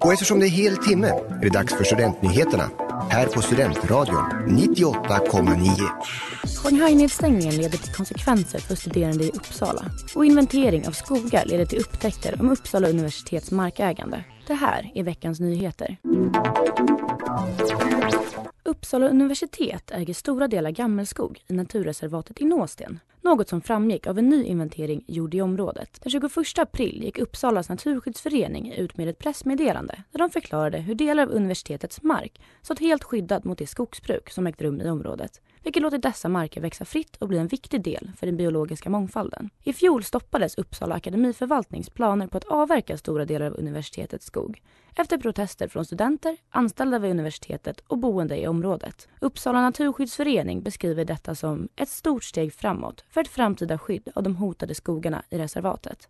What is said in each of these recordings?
Och eftersom det är hel timme är det dags för Studentnyheterna här på Studentradion 98,9. Shanghai-nedstängningen leder till konsekvenser för studerande i Uppsala och inventering av skogar leder till upptäckter om Uppsala universitets markägande. Det här är veckans nyheter. Uppsala universitet äger stora delar gammelskog i naturreservatet i Nåsten. Något som framgick av en ny inventering gjord i området. Den 21 april gick Uppsalas naturskyddsförening ut med ett pressmeddelande där de förklarade hur delar av universitetets mark stått helt skyddad mot det skogsbruk som ägt rum i området vilket låter dessa marker växa fritt och bli en viktig del för den biologiska mångfalden. I fjol stoppades Uppsala akademiförvaltnings planer på att avverka stora delar av universitetets skog efter protester från studenter, anställda vid universitetet och boende i området. Uppsala naturskyddsförening beskriver detta som ett stort steg framåt för ett framtida skydd av de hotade skogarna i reservatet.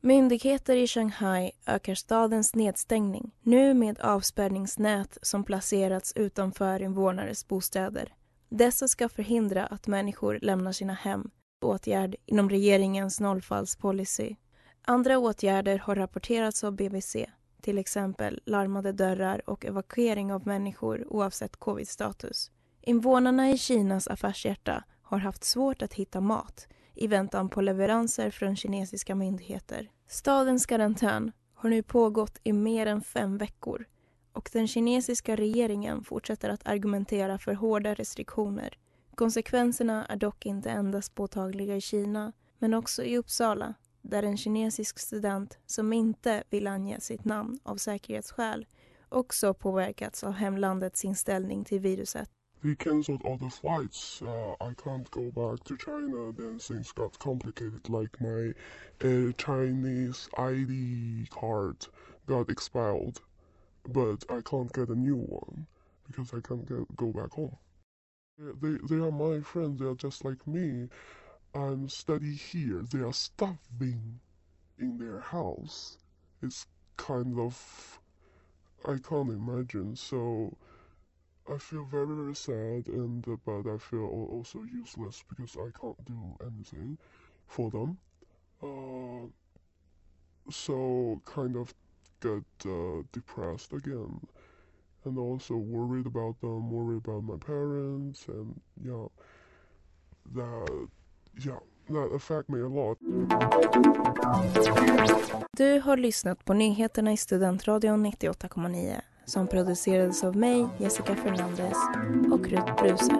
Myndigheter i Shanghai ökar stadens nedstängning, nu med avspärrningsnät som placerats utanför invånares bostäder. Dessa ska förhindra att människor lämnar sina hem, åtgärd inom regeringens nollfallspolicy. Andra åtgärder har rapporterats av BBC, till exempel larmade dörrar och evakuering av människor oavsett covid-status. Invånarna i Kinas affärshjärta har haft svårt att hitta mat i väntan på leveranser från kinesiska myndigheter. Stadens karantän har nu pågått i mer än fem veckor och den kinesiska regeringen fortsätter att argumentera för hårda restriktioner. Konsekvenserna är dock inte endast påtagliga i Kina men också i Uppsala där en kinesisk student som inte vill ange sitt namn av säkerhetsskäl också påverkats av hemlandets inställning till viruset. they cancelled all the flights. Uh, I can't go back to China. Then things got complicated. Like my uh, Chinese ID card got expired, but I can't get a new one because I can't get, go back home. They, they are my friends. They are just like me. I'm study here. They are starving in their house. It's kind of I can't imagine. So I feel very very sad and uh, but I feel also useless because I can't do anything for them. Uh, so kind of get uh, depressed again and also worried about them, worried about my parents and yeah that Ja, that affect me a lot. Du har lyssnat på nyheterna i Studentradion 98,9 som producerades av mig, Jessica Fernandez och Ruth Bruse.